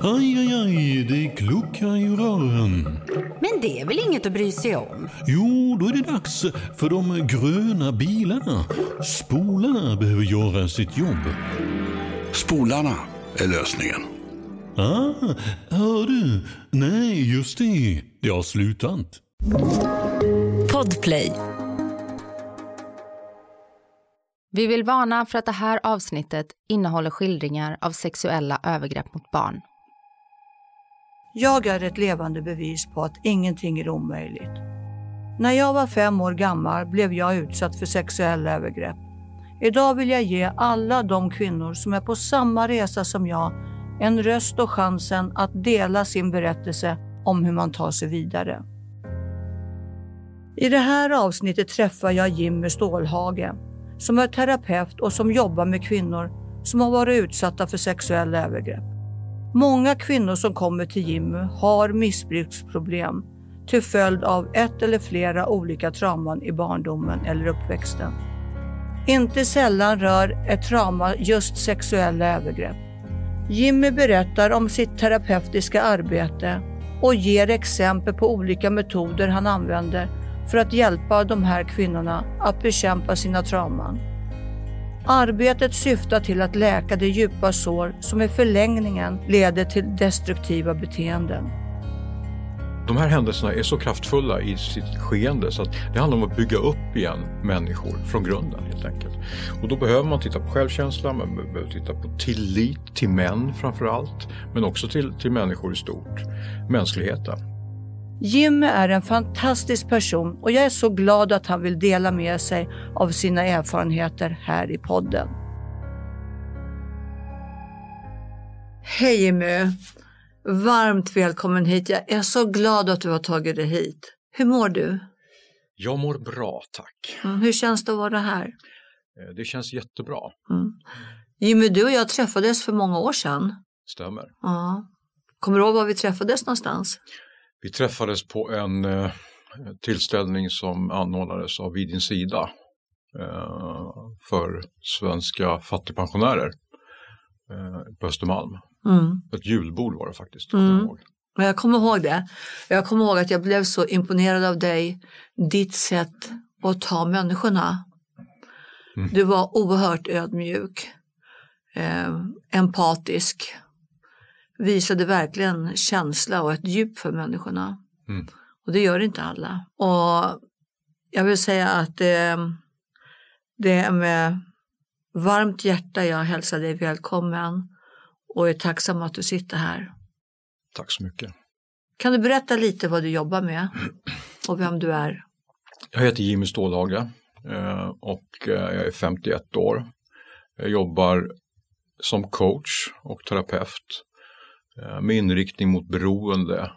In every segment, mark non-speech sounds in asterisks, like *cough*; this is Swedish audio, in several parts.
Aj, aj, aj, det kluckar i rören. Men det är väl inget att bry sig om? Jo, då är det dags för de gröna bilarna. Spolarna behöver göra sitt jobb. Spolarna är lösningen. Ah, hör du? Nej, just det. Det har slutat. Podplay. Vi vill varna för att det här avsnittet innehåller skildringar av sexuella övergrepp mot barn. Jag är ett levande bevis på att ingenting är omöjligt. När jag var fem år gammal blev jag utsatt för sexuella övergrepp. Idag vill jag ge alla de kvinnor som är på samma resa som jag en röst och chansen att dela sin berättelse om hur man tar sig vidare. I det här avsnittet träffar jag Jimmy Stålhage som är terapeut och som jobbar med kvinnor som har varit utsatta för sexuella övergrepp. Många kvinnor som kommer till Jimmy har missbruksproblem till följd av ett eller flera olika trauman i barndomen eller uppväxten. Inte sällan rör ett trauma just sexuella övergrepp. Jimmy berättar om sitt terapeutiska arbete och ger exempel på olika metoder han använder för att hjälpa de här kvinnorna att bekämpa sina trauman. Arbetet syftar till att läka de djupa sår som i förlängningen leder till destruktiva beteenden. De här händelserna är så kraftfulla i sitt skeende så att det handlar om att bygga upp igen människor från grunden helt enkelt. Och då behöver man titta på självkänsla, man behöver titta på tillit till män framför allt, men också till, till människor i stort. Mänskligheten. Jimmy är en fantastisk person och jag är så glad att han vill dela med sig av sina erfarenheter här i podden. Hej Jimmy! Varmt välkommen hit. Jag är så glad att du har tagit dig hit. Hur mår du? Jag mår bra, tack. Mm, hur känns det att vara här? Eh, Det känns jättebra. Mm. Jimmy, du och jag träffades för många år sedan. Stämmer. Ja. Kommer du ihåg var vi träffades någonstans? Vi träffades på en eh, tillställning som anordnades av Vid din sida eh, för svenska fattigpensionärer eh, på Östermalm. Mm. Ett julbord var det faktiskt. Mm. jag ihåg. Jag kommer ihåg det. Jag kommer ihåg att jag blev så imponerad av dig, ditt sätt att ta människorna. Mm. Du var oerhört ödmjuk, eh, empatisk, visade verkligen känsla och ett djup för människorna. Mm. Och det gör inte alla. Och jag vill säga att eh, det är med varmt hjärta jag hälsar dig välkommen och är tacksam att du sitter här. Tack så mycket. Kan du berätta lite vad du jobbar med och vem du är? Jag heter Jimmy Stålhage eh, och eh, jag är 51 år. Jag jobbar som coach och terapeut med inriktning mot beroende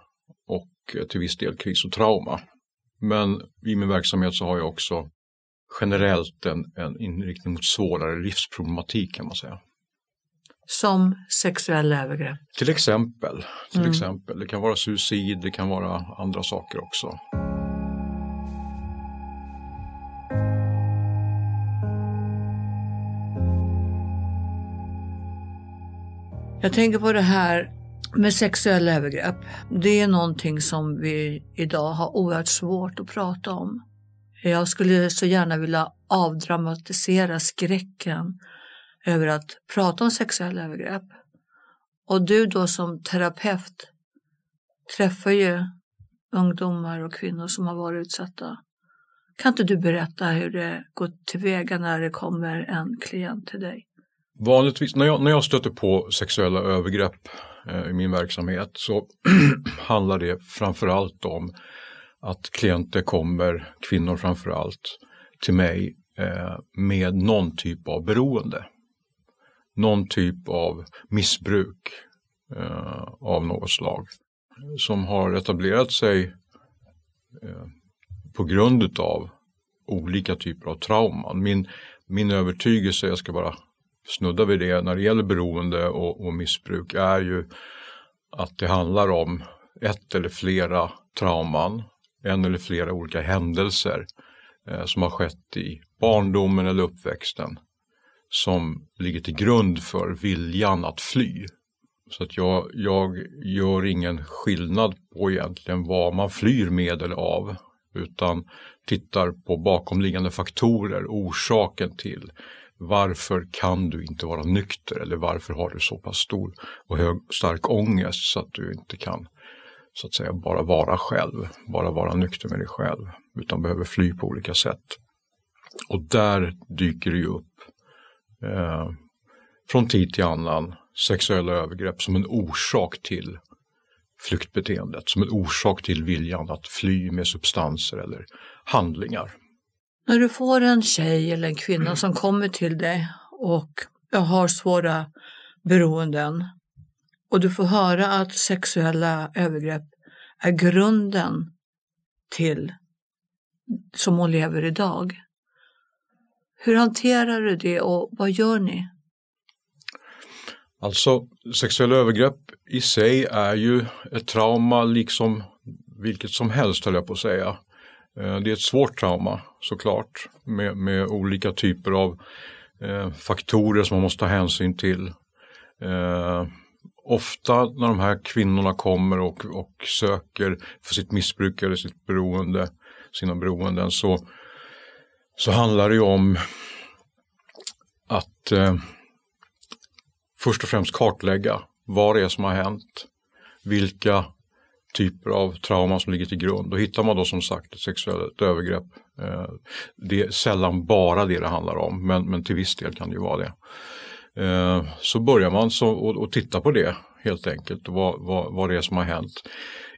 och eh, till viss del kris och trauma. Men i min verksamhet så har jag också generellt en, en inriktning mot svårare livsproblematik kan man säga. Som sexuella övergrepp. Till exempel, till Mm. exempel. det kan vara suicid, det kan vara andra saker också. Jag tänker på det här med sexuella övergrepp. Det är någonting som vi idag har oerhört svårt att prata om. Jag skulle så gärna vilja avdramatisera skräcken över att prata om sexuella övergrepp. Och du då som terapeut träffar ju ungdomar och kvinnor som har varit utsatta. Kan inte du berätta hur det går tillväga när det kommer en klient till dig? Vanligtvis när jag, när jag stöter på sexuella övergrepp Eh, i min verksamhet så *clears throat* handlar det framförallt om att klienter kommer, kvinnor framförallt, till mig eh, med någon typ av beroende. Någon typ av missbruk eh, av något slag som har etablerat sig på grund av olika typer av trauman. Min, min övertygelse, jag ska bara snuddar vid det, när det gäller beroende och, och missbruk är ju att det handlar om ett eller flera trauman, en eller flera olika händelser eh, som har skett i barndomen eller uppväxten som ligger till grund för viljan att fly. Så att jag, jag gör ingen skillnad på egentligen vad man flyr med eller av. Utan tittar på bakomliggande faktorer, orsaken till varför kan du inte vara nykter eller varför har du så pass stor och hög, stark ångest så att du inte kan så att säga bara vara själv, bara vara nykter med dig själv, utan behöver fly på olika sätt. Och där dyker det ju upp eh, från tid till annan sexuella övergrepp som en orsak till flyktbeteendet, som en orsak till viljan att fly med substanser eller handlingar. När du får en tjej eller en kvinna som kommer till dig och har svåra beroenden och du får höra att sexuella övergrepp är grunden till som hon lever idag. Hur hanterar du det och vad gör ni? Alltså sexuella övergrepp i sig är ju ett trauma liksom vilket som helst höll jag på att säga. Eh, det är ett svårt trauma såklart med, med olika typer av eh, faktorer som man måste ta hänsyn till. Eh, ofta när de här kvinnorna kommer och, och söker för sitt missbruk eller sitt beroende, sina beroenden så, så handlar det ju om att eh, först och främst kartlägga vad det är som har hänt, vilka typer av trauma som ligger till grund. Då hittar man då som sagt ett sexuellt övergrepp. Eh, det är sällan bara det det handlar om, men, men till viss del kan det ju vara det. Eh, så börjar man så, och, och titta på det helt enkelt, vad, vad, vad det är som har hänt.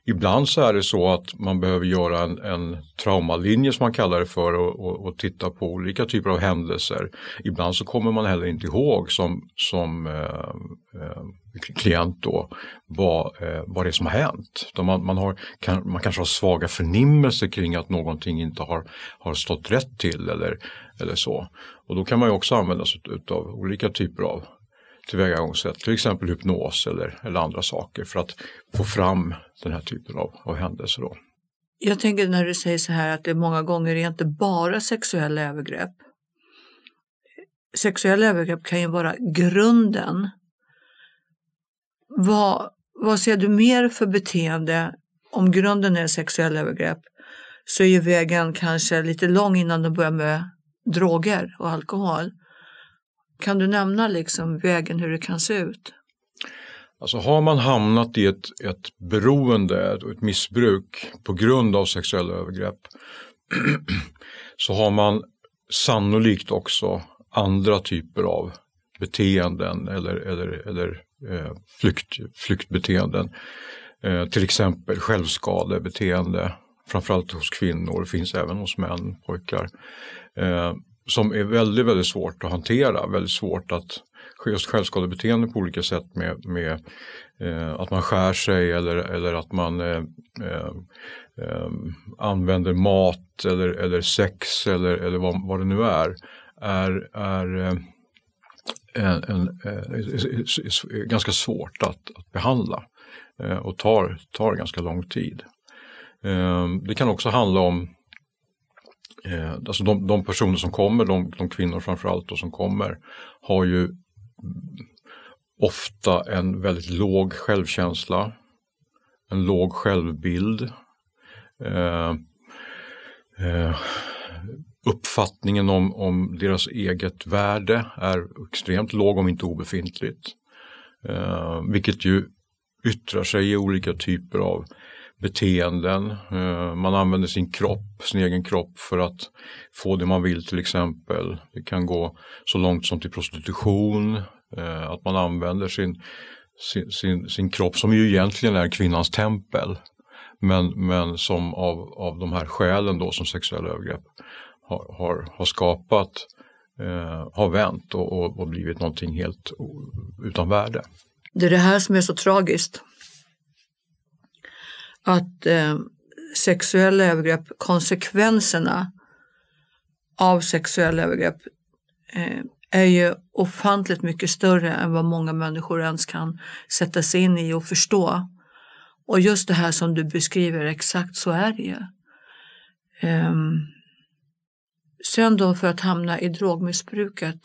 Ibland så är det så att man behöver göra en, en traumalinje som man kallar det för och, och, och, titta på olika typer av händelser. Ibland så kommer man heller inte ihåg som, som eh, eh, klient då vad, eh, vad det är som har hänt. Man, man, har, kan, man kanske har svaga förnimmelser kring att någonting inte har, har stått rätt till eller, eller så. Och då kan man ju också använda sig av olika typer av tillvägagångssätt, till exempel hypnos eller, eller andra saker för att få fram den här typen av, av händelser. Då. Jag tänker när du säger så här att det många gånger är inte bara sexuella övergrepp. Sexuella övergrepp kan ju vara grunden. Vad, vad ser du mer för beteende om grunden är sexuella övergrepp så är ju vägen kanske lite lång innan de börjar med droger och alkohol. Kan du nämna liksom vägen hur det kan se ut? Alltså har man hamnat i ett, ett beroende, ett missbruk på grund av sexuella övergrepp *clears throat* så har man sannolikt också andra typer av beteenden eller, eller, eller eh, flykt, flyktbeteenden. Eh, till exempel självskadebeteende, framförallt hos kvinnor, finns även hos män, pojkar. Eh, som är väldigt, väldigt svårt att hantera, väldigt svårt att just självskadebeteende på olika sätt med, med eh, att man skär sig eller, eller att man eh, eh, eh använder mat eller, eller sex eller, eller vad, vad det nu är, är, är eh, en, en, eh, en, ganska svårt att, att behandla eh, och tar, tar ganska lång tid. Eh, det kan också handla om eh, alltså de, de, personer som kommer, de, de kvinnor framförallt då som kommer, har ju ofta en väldigt låg självkänsla, en låg självbild. Eh, eh, uppfattningen om, om deras eget värde är extremt låg om inte obefintligt. Eh, vilket ju yttrar sig i olika typer av beteenden. Eh, man använder sin kropp, sin egen kropp för att få det man vill till exempel. Det kan gå så långt som till prostitution, eh, att man använder sin, sin, sin, sin kropp som ju egentligen är kvinnans tempel. Men, men som av, av de här skälen då som sexuella övergrepp har, har, har skapat eh, har vänt och, och, och blivit någonting helt utan värde. Det är det här som är så tragiskt att eh, sexuella övergrepp, konsekvenserna av sexuella övergrepp eh, är ju ofantligt mycket större än vad många människor ens kan sätta sig in i och förstå. Och just det här som du beskriver, exakt så är det ju. Um, sen då för att hamna i drogmissbruket,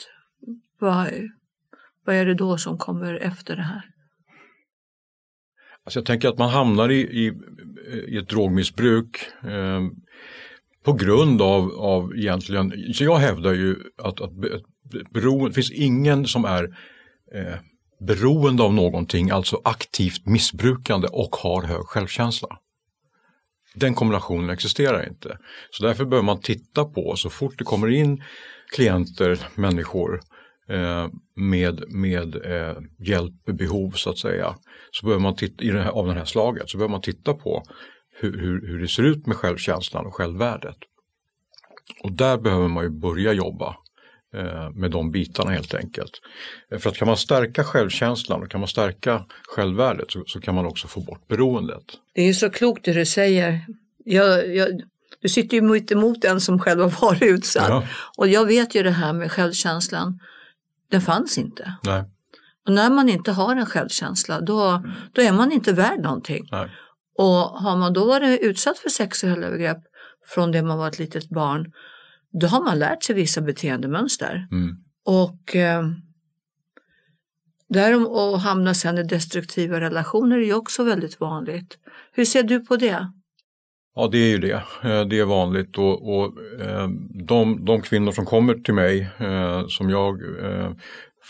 vad, vad är det då som kommer efter det här? Alltså jag tänker att man hamnar i, i, i ett drogmissbruk eh, på grund av, av egentligen, så jag hävdar ju att, att beroende, det finns ingen som är eh, beroende av någonting, alltså aktivt missbrukande och har hög självkänsla. Den kombinationen existerar inte. Så därför behöver man titta på, så fort det kommer in klienter, människor med, med eh, hjälpbehov så att säga, så behöver man titta, i det här, av det här slaget, så behöver man titta på hur, hur, hur det ser ut med självkänslan och självvärdet. Och där behöver man ju börja jobba eh, med de bitarna helt enkelt. Eh, för att kan man stärka självkänslan och kan man stärka självvärdet så, så kan man också få bort beroendet. Det är så klokt det du säger. Jag, jag, du sitter ju mitt emot en som själv har varit utsatt. Ja. Och jag vet ju det här med självkänslan. Den fanns inte. Nej. Och när man inte har en självkänsla då, då är man inte värd någonting. Nej. Och har man då varit utsatt för sexuella övergrepp från det man var ett litet barn, då har man lärt sig vissa beteendemönster. Mm. Och eh, där och hamna sen i destruktiva relationer är ju också väldigt vanligt. Hur ser du på det? Ja det är ju det, eh, det är vanligt och, och eh, de, de, kvinnor som kommer till mig eh, som jag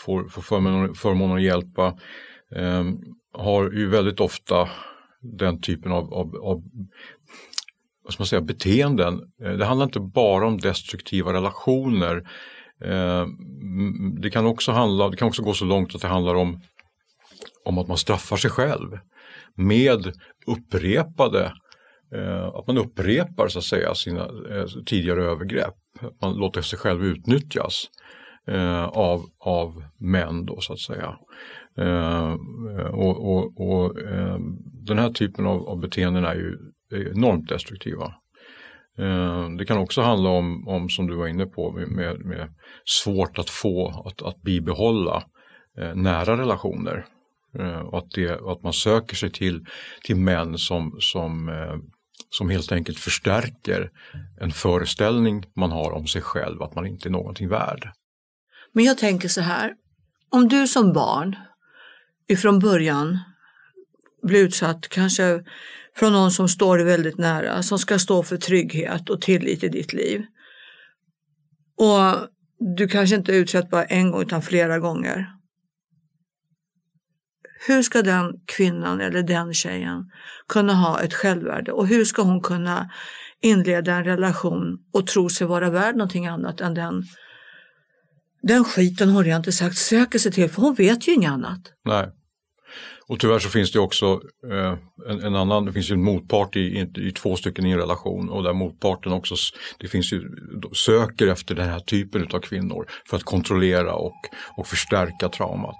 får, får förmånen, förmånen att hjälpa har ju väldigt ofta den typen av, av, av vad ska man säga, beteenden. Det handlar inte bara om destruktiva relationer. Det kan också, handla, det kan också gå så långt att det handlar om, om att man straffar sig själv med upprepade Eh, att man upprepar så att säga sina eh, tidigare övergrepp. Man låter sig själv utnyttjas eh, av, av män då så att säga. Eh, och, och, och eh, den här typen av, av beteenden är ju enormt destruktiva. Det kan också handla om, om som du var inne på, med, med svårt att få, att, att bibehålla nära relationer. Och att, det, att man söker sig till, till män som, som som helt enkelt förstärker en föreställning man har om sig själv att man inte är någonting värd. Men jag tänker så här, om du som barn ifrån början blir utsatt kanske från någon som står dig väldigt nära, som ska stå för trygghet och tillit i ditt liv. Och du kanske inte är utsatt bara en gång utan flera gånger. Hur ska den kvinnan eller den tjejen kunna ha ett självvärde och hur ska hon kunna inleda en relation och tro sig vara värd någonting annat än den, den skiten hon rent ut sagt söker sig till för hon vet ju inget annat. Nej. Och tyvärr så finns det också eh, en, en, annan, det finns ju en motpart i, i, i, två stycken i en relation och där motparten också det finns ju, söker efter den här typen av kvinnor för att kontrollera och, och förstärka traumat.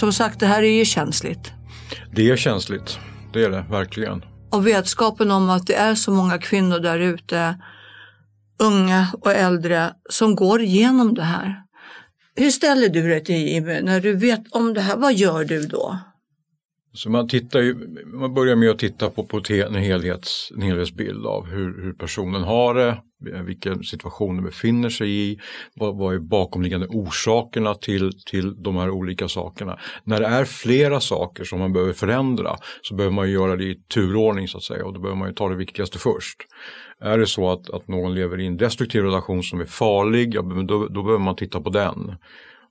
Som sagt, det här är ju känsligt. Det är känsligt, det är det verkligen. Och vetskapen om att det är så många kvinnor där ute, unga och äldre, som går igenom det här. Hur ställer du dig till Jimmy när du vet om det här? Vad gör du då? Så man, tittar ju, man börjar med att titta på, på en, helhets, en helhetsbild av hur, hur personen har det, vilken situation den befinner sig i, vad, vad är bakomliggande orsakerna till, till de här olika sakerna. När det är flera saker som man behöver förändra så behöver man göra det i turordning så att säga och då behöver man ju ta det viktigaste först. Är det så att, att någon lever i en destruktiv relation som är farlig, ja, då, då behöver man titta på den.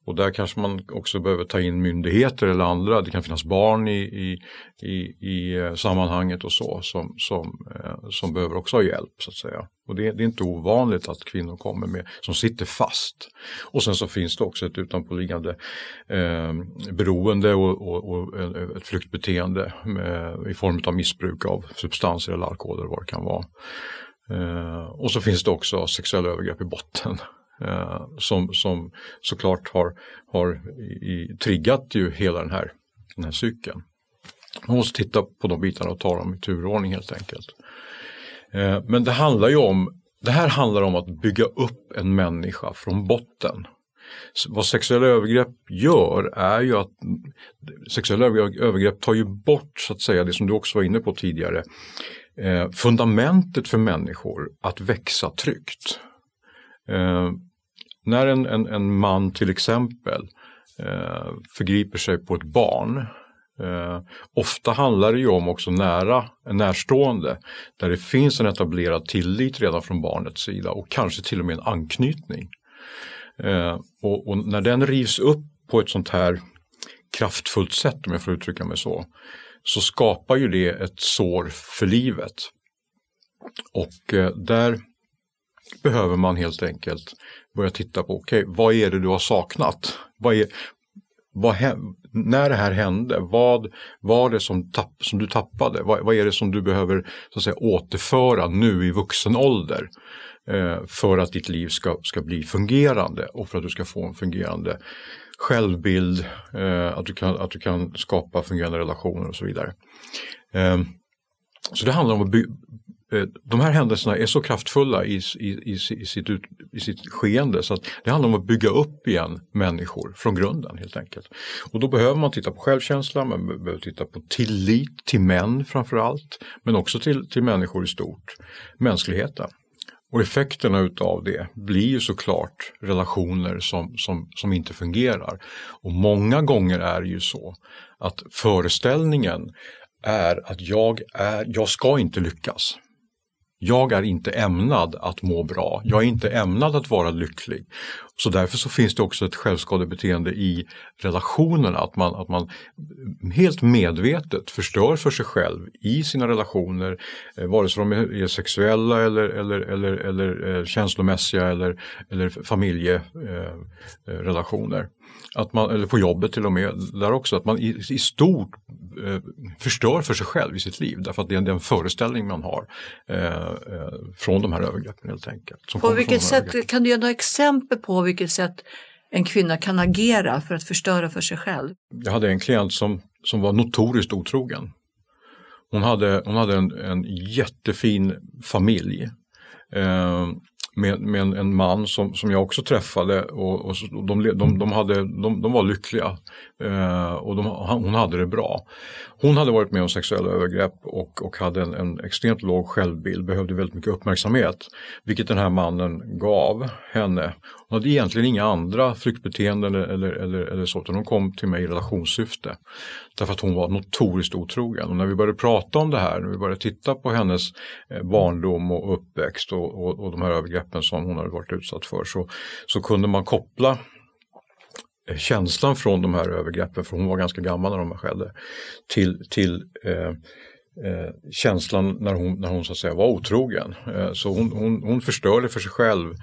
Och där kanske man också behöver ta in myndigheter eller andra. Det kan finnas barn i, i, i, i eh, sammanhanget och så som, som, eh, som behöver också ha hjälp så att säga. Och det, det, är inte ovanligt att kvinnor kommer med som sitter fast. Och sen så finns det också ett utanpåliggande eh, beroende och, och, och, ett flyktbeteende med, i form av missbruk av substanser eller alkohol eller vad det kan vara. Eh, och så finns det också sexuella övergrepp i botten. Eh, som, som såklart har, har i, triggat ju hela den här, den här cykeln. Man måste titta på de bitarna och ta dem i turordning helt enkelt. Eh, men det handlar ju om, det här handlar om att bygga upp en människa från botten. Vad sexuella övergrepp gör är ju att sexuella övergrepp tar ju bort så att säga det som du också var inne på tidigare. Eh, fundamentet för människor att växa tryggt. Eh, när en, en, en, man till exempel eh, förgriper sig på ett barn eh, ofta handlar det ju om också nära, en närstående där det finns en etablerad tillit redan från barnets sida och kanske till och med en anknytning. Eh, och, och, när den rivs upp på ett sånt här kraftfullt sätt om jag får uttrycka mig så så skapar ju det ett sår för livet. Och eh, där behöver man helt enkelt börja titta på, okej, okay, vad är det du har saknat? Vad är, vad, när det här hände, vad var det som, tapp, som du tappade? Vad, vad, är det som du behöver så att säga, återföra nu i vuxen ålder eh, för att ditt liv ska, ska bli fungerande och för att du ska få en fungerande självbild, eh, att, du kan, att du kan skapa fungerande relationer och så vidare. Eh, så det handlar om att by, Eh, de här händelserna är så kraftfulla i, i, i, i, sitt ut, i sitt skeende så att det handlar om att bygga upp igen människor från grunden helt enkelt. Och då behöver man titta på självkänsla, man behöver titta på tillit till män framför allt, men också till, till människor i stort, mänskligheten. Och effekterna utav det blir ju såklart relationer som, som, som inte fungerar. Och många gånger är det ju så att föreställningen är att jag, är, jag ska inte lyckas jag är inte ämnad att må bra. Jag är inte ämnad att vara lycklig. Så därför så finns det också ett självskadebeteende i relationerna. Att man, att man helt medvetet förstör för sig själv i sina relationer. Eh, vare sig de är sexuella eller, eller, eller, eller eh, känslomässiga eller, eller familjerelationer. Eh, eh att man, eller på jobbet till och med, där också, att man i, i stort eh, förstör för sig själv i sitt liv därför att det är den föreställning man har eh, eh, från de här övergreppen helt enkelt. På vilket sätt, kan du ge några exempel på vilket sätt en kvinna kan agera för att förstöra för sig själv? Jag hade en klient som, som var notoriskt otrogen. Hon hade, hon hade en, en jättefin familj. Eh, med, med en, en, man som, som jag också träffade och, och de, de, de, hade, de, de var lyckliga eh, och de, hon hade det bra. Hon hade varit med om sexuella övergrepp och, och hade en, en, extremt låg självbild, behövde väldigt mycket uppmärksamhet, vilket den här mannen gav henne. Hon hade egentligen inga andra flyktbeteenden eller, eller, eller så, utan hon kom till mig i relationssyfte. Därför att hon var notoriskt otrogen. Och när vi började prata om det här, när vi började titta på hennes eh, barndom och uppväxt och, och, och de här övergreppen som hon hade varit utsatt för, så, så kunde man koppla eh, känslan från de här övergreppen, för hon var ganska gammal när de skedde, till, till eh, eh, känslan när hon, när hon så att säga var otrogen. Eh, så hon, hon, hon förstörde för sig själv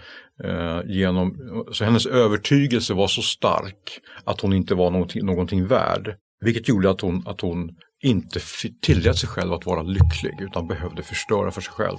eh, genom, så hennes övertygelse var så stark att hon inte var någonting, någonting värd. Vilket gjorde att hon, att hon inte tillät sig själv att vara lycklig utan behövde förstöra för sig själv.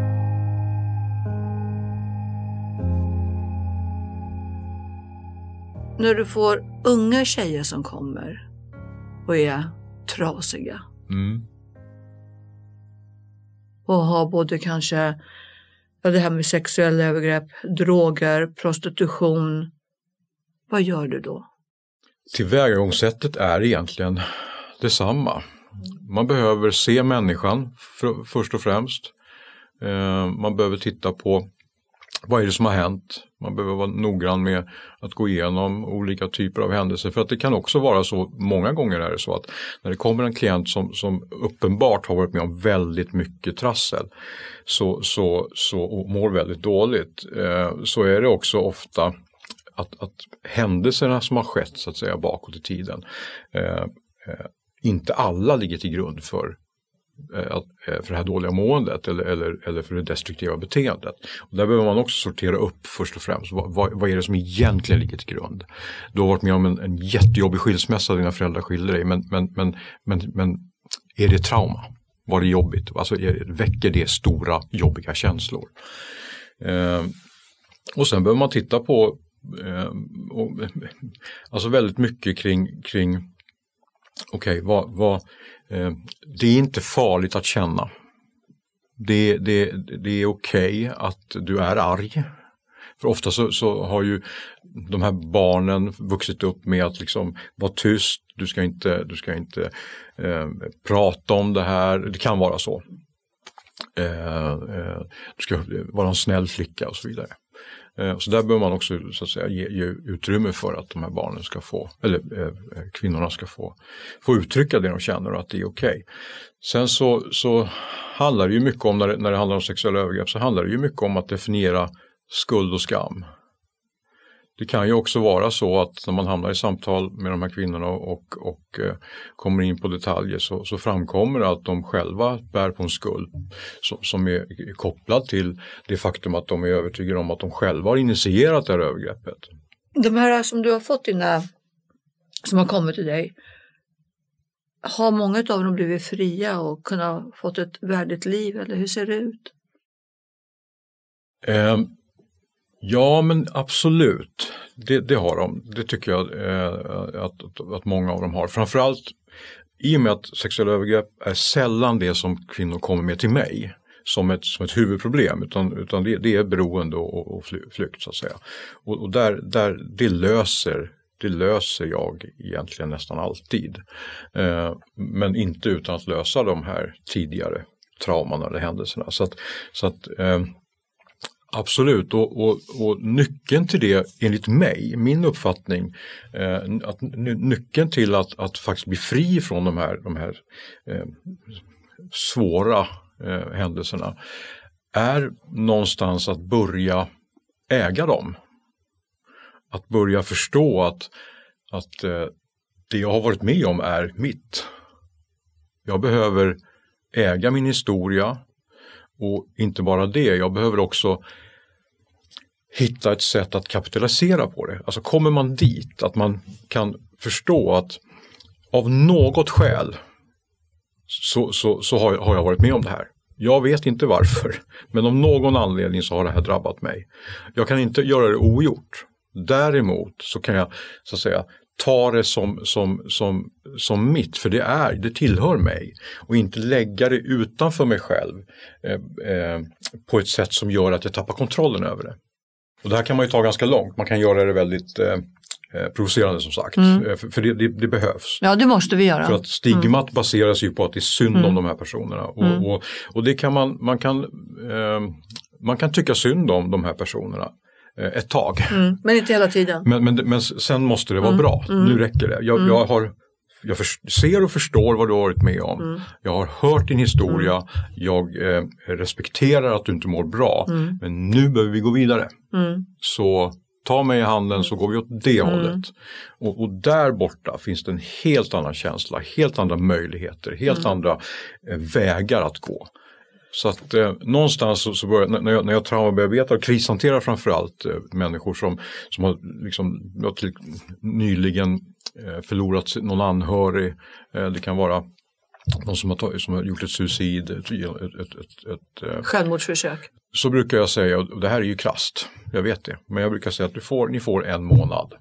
När du får unga tjejer som kommer och är trasiga Mm. och har både kanske ja, det här med sexuella övergrepp, droger, prostitution. Vad gör du då? Tillvägagångssättet är egentligen detsamma. Man behöver se människan för, först och främst. Eh, man behöver titta på vad är det som har hänt. Man behöver vara noggrann med att gå igenom olika typer av händelser. För att det kan också vara så, många gånger är det så att när det kommer en klient som, som uppenbart har varit med om väldigt mycket trassel så, så, så, och mår väldigt dåligt eh, så är det också ofta att, att händelserna som har skett så att säga bakåt i tiden eh, eh, inte alla ligger till grund för Eh, eh, för det här dåliga måendet eller, eller, eller för det destruktiva beteendet. Och där behöver man också sortera upp först och främst. Vad, vad, vad är det som egentligen ligger till grund? Du har varit med om en, en jättejobbig skilsmässa, dina föräldrar skilde dig, men, men, men, men, men är det trauma? Var det jobbigt? Alltså, är, väcker det stora jobbiga känslor? Eh, och sen behöver man titta på eh, och, alltså väldigt mycket kring, kring okej, vad, vad, Eh, det är inte farligt att känna. Det, det, det är okej att du är arg. För ofta så, så har ju de här barnen vuxit upp med att liksom vara tyst, du ska inte, du ska inte eh, prata om det här, det kan vara så. Eh, eh, du ska vara en snäll flicka och så vidare. Eh, så där behöver man också så att säga, ge, ge utrymme för att de här barnen ska få, eller eh, eh, kvinnorna ska få, få uttrycka det de känner och att det är okej. Sen så, så handlar det ju mycket om, när det, när det handlar om sexuella övergrepp, så handlar det ju mycket om att definiera skuld och skam. Det kan ju också vara så att när man hamnar i samtal med de här kvinnorna och, och eh, kommer in på detaljer så, så framkommer det att de själva bär på en skuld som, som är kopplad till det faktum att de är övertygade om att de själva har initierat det här övergreppet. De här som du har fått dina, som har kommit till dig, har många av dem blivit fria och kunnat fått ett värdigt liv eller hur ser det ut? Eh, ja men absolut, det, det har de. Det tycker jag eh, att, att, att många av dem har. Framförallt i och med att sexuella övergrepp är sällan det som kvinnor kommer med till mig som ett, som ett huvudproblem utan, utan det, det är beroende och, och flykt så att säga. Och, och där, där, det, löser, det löser jag egentligen nästan alltid. Eh, men inte utan att lösa de här tidigare trauman eller händelserna. Så att, så att eh, Absolut, och, och, och nyckeln till det enligt mig, min uppfattning, eh, att nyckeln till att, att faktiskt bli fri från de här, de här eh, svåra eh, händelserna är någonstans att börja äga dem. Att börja förstå att, att eh, det jag har varit med om är mitt. Jag behöver äga min historia och inte bara det, jag behöver också hitta ett sätt att kapitalisera på det. Alltså kommer man dit, att man kan förstå att av något skäl så, så, så har, jag- har jag varit med om det här. Jag vet inte varför, *laughs* men av någon anledning så har det här drabbat mig. Jag kan inte göra det ogjort. Däremot så kan jag så att säga ta det som, som, som, som mitt, för det är, det tillhör mig. Och inte lägga det utanför mig själv eh, eh, på ett sätt som gör att jag tappar kontrollen över det. Och det här kan man ju ta ganska långt, man kan göra det väldigt eh, eh, provocerande som sagt. Mm. Eh, För, för det, det, det behövs. Ja, det måste vi göra. För att stigmat baseras ju på att det är synd Mm. om de här personerna. Och, Mm. och, och det kan man, man kan, eh, man kan tycka synd om de här personerna ett tag. Mm. Men inte hela tiden. Men, men, men sen måste det vara Mm. bra, Mm. nu räcker det. Jag, Mm. jag, har, jag för, ser och förstår vad du har varit med om. Mm. Jag har hört din historia, jag eh, respekterar att du inte mår bra. Mm. Men nu behöver vi gå vidare. Mm. Så ta mig i handen så går vi åt det Mm. hållet. Och, och där borta finns det en helt annan känsla, helt andra möjligheter, helt Mm. andra eh, vägar att gå. Så att eh, någonstans så, så börjar, när- jag, när jag traumabearbetar och krishanterar framförallt eh, människor som, som har liksom, till, nyligen eh, förlorat någon anhörig. Eh, det kan vara någon som har, som har gjort ett suicid, ett, ett, ett, ett, ett Självmordsförsök. Så brukar jag säga, och det här är ju krast, jag vet det, men jag brukar säga att du får, ni får en månad.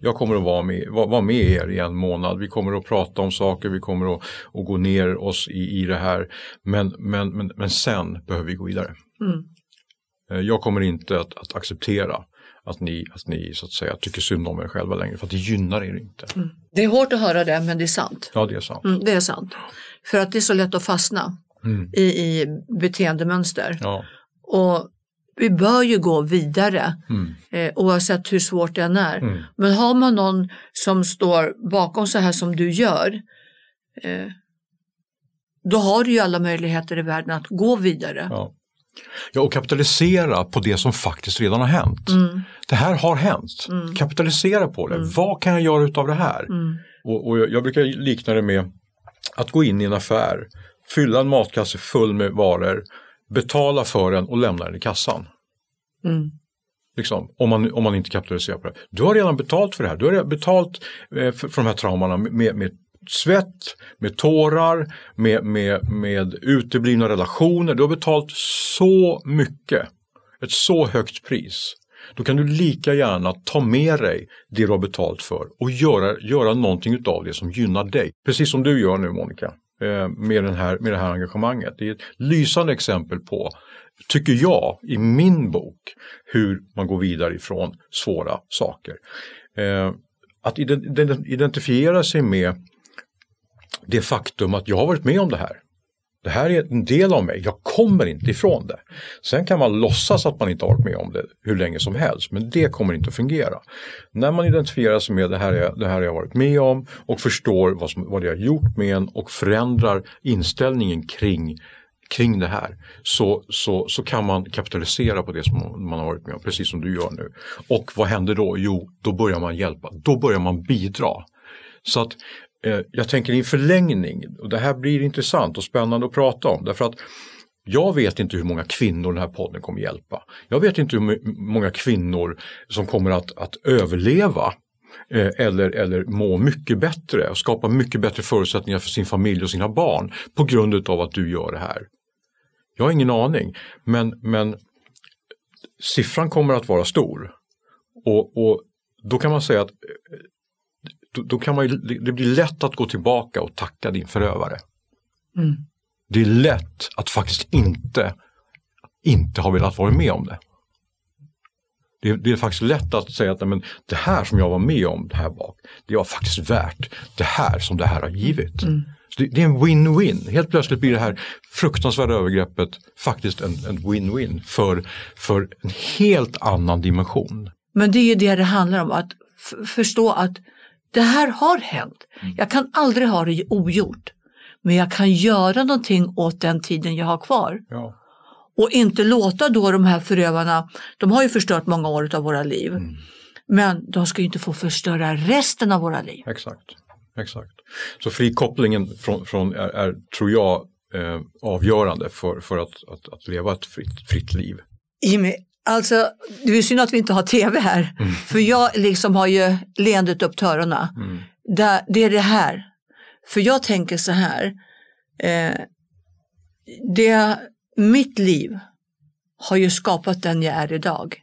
Jag kommer att vara med, vara med er i en månad. Vi kommer att prata om saker, vi kommer att, att gå ner oss i, i det här. Men, men, men, men sen behöver vi gå vidare. Mm. Jag kommer inte att, att acceptera att ni, att ni så att säga tycker synd om er själva längre för att det gynnar er inte. Mm. Det är hårt att höra det men det är sant. Ja det är sant. Mm, det är sant. För att det är så lätt att fastna mm. i, i beteendemönster. Ja. Och vi bör ju gå vidare mm. eh, oavsett hur svårt det än är. Mm. Men har man någon som står bakom så här som du gör eh, då har du ju alla möjligheter i världen att gå vidare. Ja. Ja, och kapitalisera på det som faktiskt redan har hänt. Mm. Det här har hänt. Mm. Kapitalisera på det. Mm. Vad kan jag göra utav det här? Mm. Och, och jag, jag, brukar likna det med att gå in i en affär, fylla en matkasse full med varor, betala för den och lämna den i kassan. Mm. Liksom, om, man, om man inte kapitaliserar på det. Du har redan betalt för det här. Du har redan betalt eh, för, för de här traumorna med, med svett, med tårar, med, med, med uteblivna relationer. Du har betalt så mycket, ett så högt pris. Då kan du lika gärna ta med dig det du har betalt för och göra, göra någonting av det som gynnar dig. Precis som du gör nu Monica Eh, med, den här, med det här engagemanget. Det är ett lysande exempel på, tycker jag, i min bok, hur man går vidare ifrån svåra saker. Eh, att identifiera sig med det faktum att jag har varit med om det här. Det här är en del av mig, jag kommer inte ifrån det. Sen kan man låtsas att man inte har varit med om det hur länge som helst, men det kommer inte att fungera. När man identifierar sig med det här, är, det här har jag varit med om och förstår vad, som, vad det har gjort med en och förändrar inställningen kring, kring det här så, så, så kan man kapitalisera på det som man har varit med om, precis som du gör nu. Och vad händer då? Jo, då börjar man hjälpa, då börjar man bidra. Så att Eh, jag tänker i förlängning, och det här blir intressant och spännande att prata om därför att jag vet inte hur många kvinnor den här podden kommer hjälpa. Jag vet inte hur många kvinnor som kommer att, att överleva eh, eller, eller må mycket bättre och skapa mycket bättre förutsättningar för sin familj och sina barn på grund av att du gör det här. Jag har ingen aning, men, men siffran kommer att vara stor. Och, och då kan man säga att eh, då, då, kan man ju, det blir lätt att gå tillbaka och tacka din förövare. Mm. Det är lätt att faktiskt inte, inte ha velat vara med om det. Det, det är faktiskt lätt att säga att men, det här som jag var med om, det här bak, det var faktiskt värt det här som det här har givit. Mm. Det, det, är en win-win. Helt plötsligt blir det här fruktansvärda övergreppet faktiskt en, en win-win för, för en helt annan dimension. Men det är ju det det handlar om, att förstå att det här har hänt. Mm. Jag kan aldrig ha det ogjort. Men jag kan göra någonting åt den tiden jag har kvar. Ja. Och inte låta då de här förövarna, de har ju förstört många år av våra liv. Mm. Men de ska ju inte få förstöra resten av våra liv. Exakt. Exakt. Så frikopplingen från, från är, är, tror jag, eh, avgörande för, för att, att, att leva ett fritt, fritt liv. Jimmy, Alltså, det är synd att vi inte har tv här. Mm. För jag liksom har ju leendet upp till öronen. Mm. Det, det, är det här. För jag tänker så här. Eh, det, mitt liv har ju skapat den jag är idag.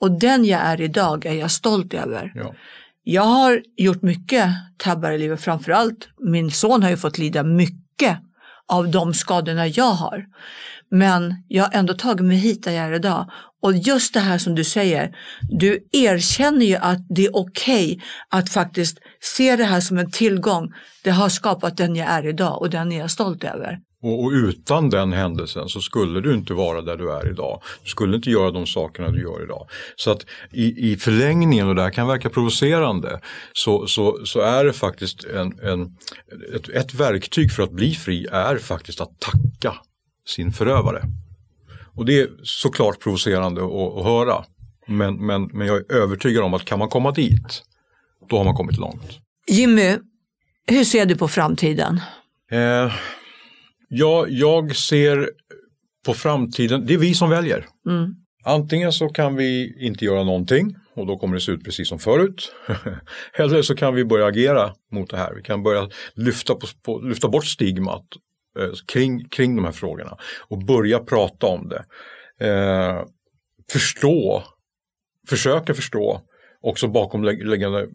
Och den jag är idag är jag stolt över. Ja. Jag har gjort mycket tabbar i livet, framförallt min son har ju fått lida mycket av de skadorna jag har. Men jag har ändå tagit mig hit där jag är idag. Och just det här som du säger, du erkänner ju att det är okej okay att faktiskt se det här som en tillgång. Det har skapat den jag är idag och den är jag stolt över. Och, och, utan den händelsen så skulle du inte vara där du är idag. Du skulle inte göra de sakerna du gör idag. Så att i, i förlängningen, och det här kan verka provocerande, så, så, så är det faktiskt en, en, ett, ett verktyg för att bli fri är faktiskt att tacka sin förövare. Och det är såklart provocerande att, att höra. Men, men, men jag är övertygad om att kan man komma dit, då har man kommit långt. Jimmy, hur ser du på framtiden? Eh, ja, jag ser på framtiden, det är vi som väljer. Mm. Antingen så kan vi inte göra någonting och då kommer det se ut precis som förut. *laughs* Eller så kan vi börja agera mot det här. Vi kan börja lyfta, på, på, lyfta bort stigmat Eh, kring, kring de här frågorna och börja prata om det. Eh, förstå, försöka förstå också bakomliggande,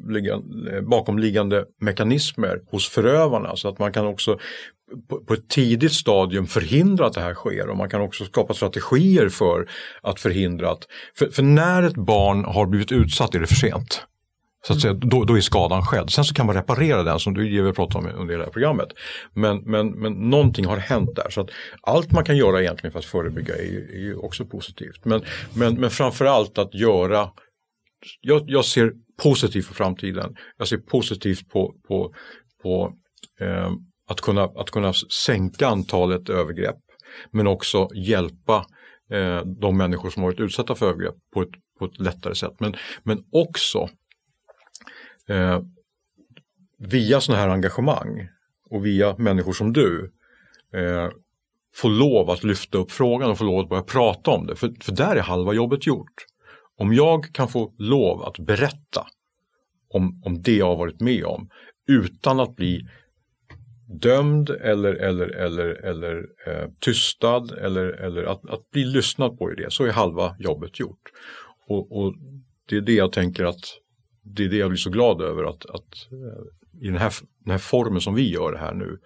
bakomliggande mekanismer hos förövarna så att man kan också på ett tidigt stadium förhindra att det här sker och man kan också skapa strategier för att förhindra att, för, för när ett barn har blivit utsatt är det för sent. Så att säga, då, då är skadan skedd. Sen så kan man reparera den som du har pratat om under det här programmet. Men, men, men någonting har hänt där. Så att allt man kan göra egentligen för att förebygga är ju, är ju också positivt. Men, men, men framförallt att göra jag, jag, ser positivt på framtiden. Jag ser positivt på, på, på eh, att, kunna, att kunna sänka antalet övergrepp men också hjälpa eh, de människor som varit utsatta för övergrepp på ett, på ett lättare sätt. Men, men också eh, via sådana här engagemang och via människor som du eh, få lov att lyfta upp frågan och få lov att börja prata om det. För, för där är halva jobbet gjort. Om jag kan få lov att berätta om, om det jag har varit med om utan att bli dömd eller, eller, eller, eller eh, tystad eller, eller att, att bli lyssnad på i det, så är halva jobbet gjort. Och, och, det är det jag tänker att det är det jag blir så glad över att, att eh, i den här, den här formen som vi gör det här nu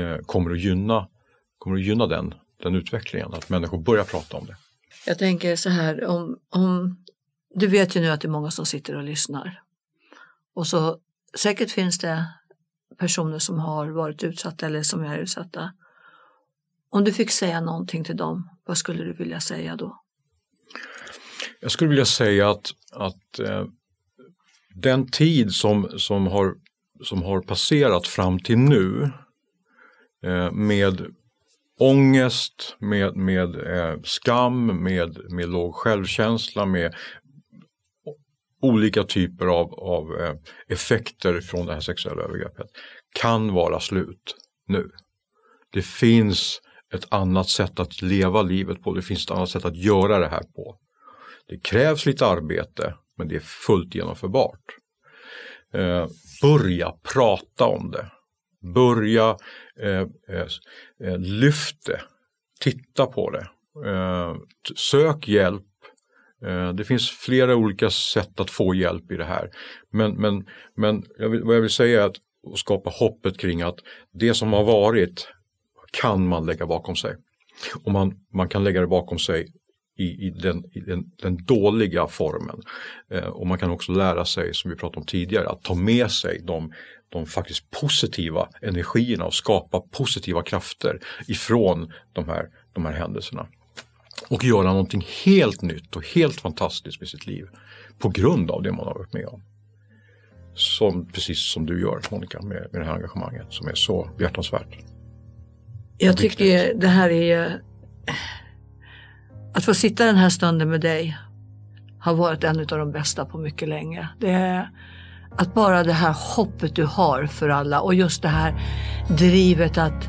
eh, kommer att gynna, kommer att gynna den, den utvecklingen, att människor börjar prata om det. Jag tänker så här, om, om, du vet ju nu att det är många som sitter och lyssnar. Och så säkert finns det personer som har varit utsatta eller som är utsatta. Om du fick säga någonting till dem, vad skulle du vilja säga då? Jag skulle vilja säga att, att eh, den tid som, som, har, som har passerat fram till nu eh, med ångest, med, med eh, skam, med, med låg självkänsla, med olika typer av, av eh, effekter från det här sexuella övergreppet kan vara slut nu. Det finns ett annat sätt att leva livet på, det finns ett annat sätt att göra det här på. Det krävs lite arbete men det är fullt genomförbart. Eh, börja prata om det. Börja eh, eh, eh lyft det. Titta på det. Eh, sök hjälp Eh, det finns flera olika sätt att få hjälp i det här. Men, men, men jag vill, vad jag vill säga är att skapa hoppet kring att det som har varit kan man lägga bakom sig. Och man, man kan lägga det bakom sig i, i, den, i den, den, dåliga formen. Eh, och man kan också lära sig, som vi pratade om tidigare, att ta med sig de, de faktiskt positiva energierna och skapa positiva krafter ifrån de här, de här händelserna och göra någonting helt nytt och helt fantastiskt med sitt liv på grund av det man har varit med om. Som, precis som du gör Monica med, med det här engagemanget som är så behjärtansvärt. Jag tycker det här är att få sitta den här stunden med dig har varit en av de bästa på mycket länge. Det är att bara det här hoppet du har för alla och just det här drivet att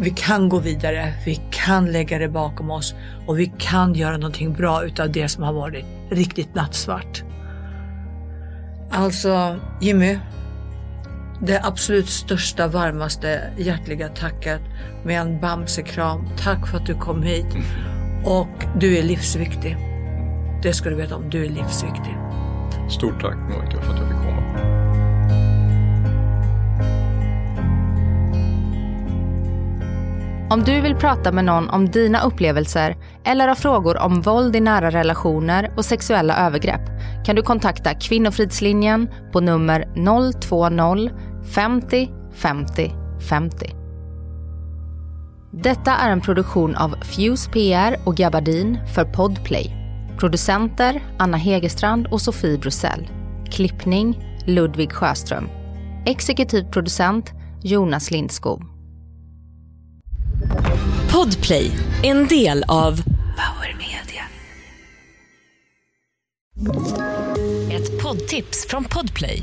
vi kan gå vidare, vi kan lägga det bakom oss och vi kan göra någonting bra utav det som har varit riktigt nattsvart. Alltså Jimmy, det absolut största, varmaste, hjärtliga tacket med en bamsekram. Tack för att du kom hit och du är livsviktig. Det ska du veta om, du är livsviktig. Stort tack Monica för att jag fick komma. Om du vill prata med någon om dina upplevelser eller har frågor om våld i nära relationer och sexuella övergrepp kan du kontakta Kvinnofridslinjen på nummer 020 50 50 50. Detta är en produktion av Fuse PR och Gabardin för Podplay. Producenter Anna Hegerstrand och Sofie Brussell. Klippning Ludvig Sjöström. Exekutiv producent Jonas Lindskog. Podplay, en del av Power Media. Ett poddtips från Podplay.